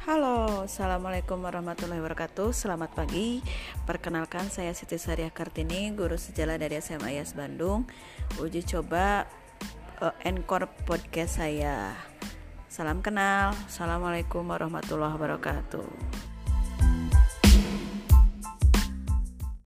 Halo, Assalamualaikum warahmatullahi wabarakatuh. Selamat pagi. Perkenalkan saya Siti Sariah Kartini Guru sejalan dari SMA IAS Bandung. Uji coba uh, Encore podcast saya. Salam kenal. Assalamualaikum warahmatullahi wabarakatuh.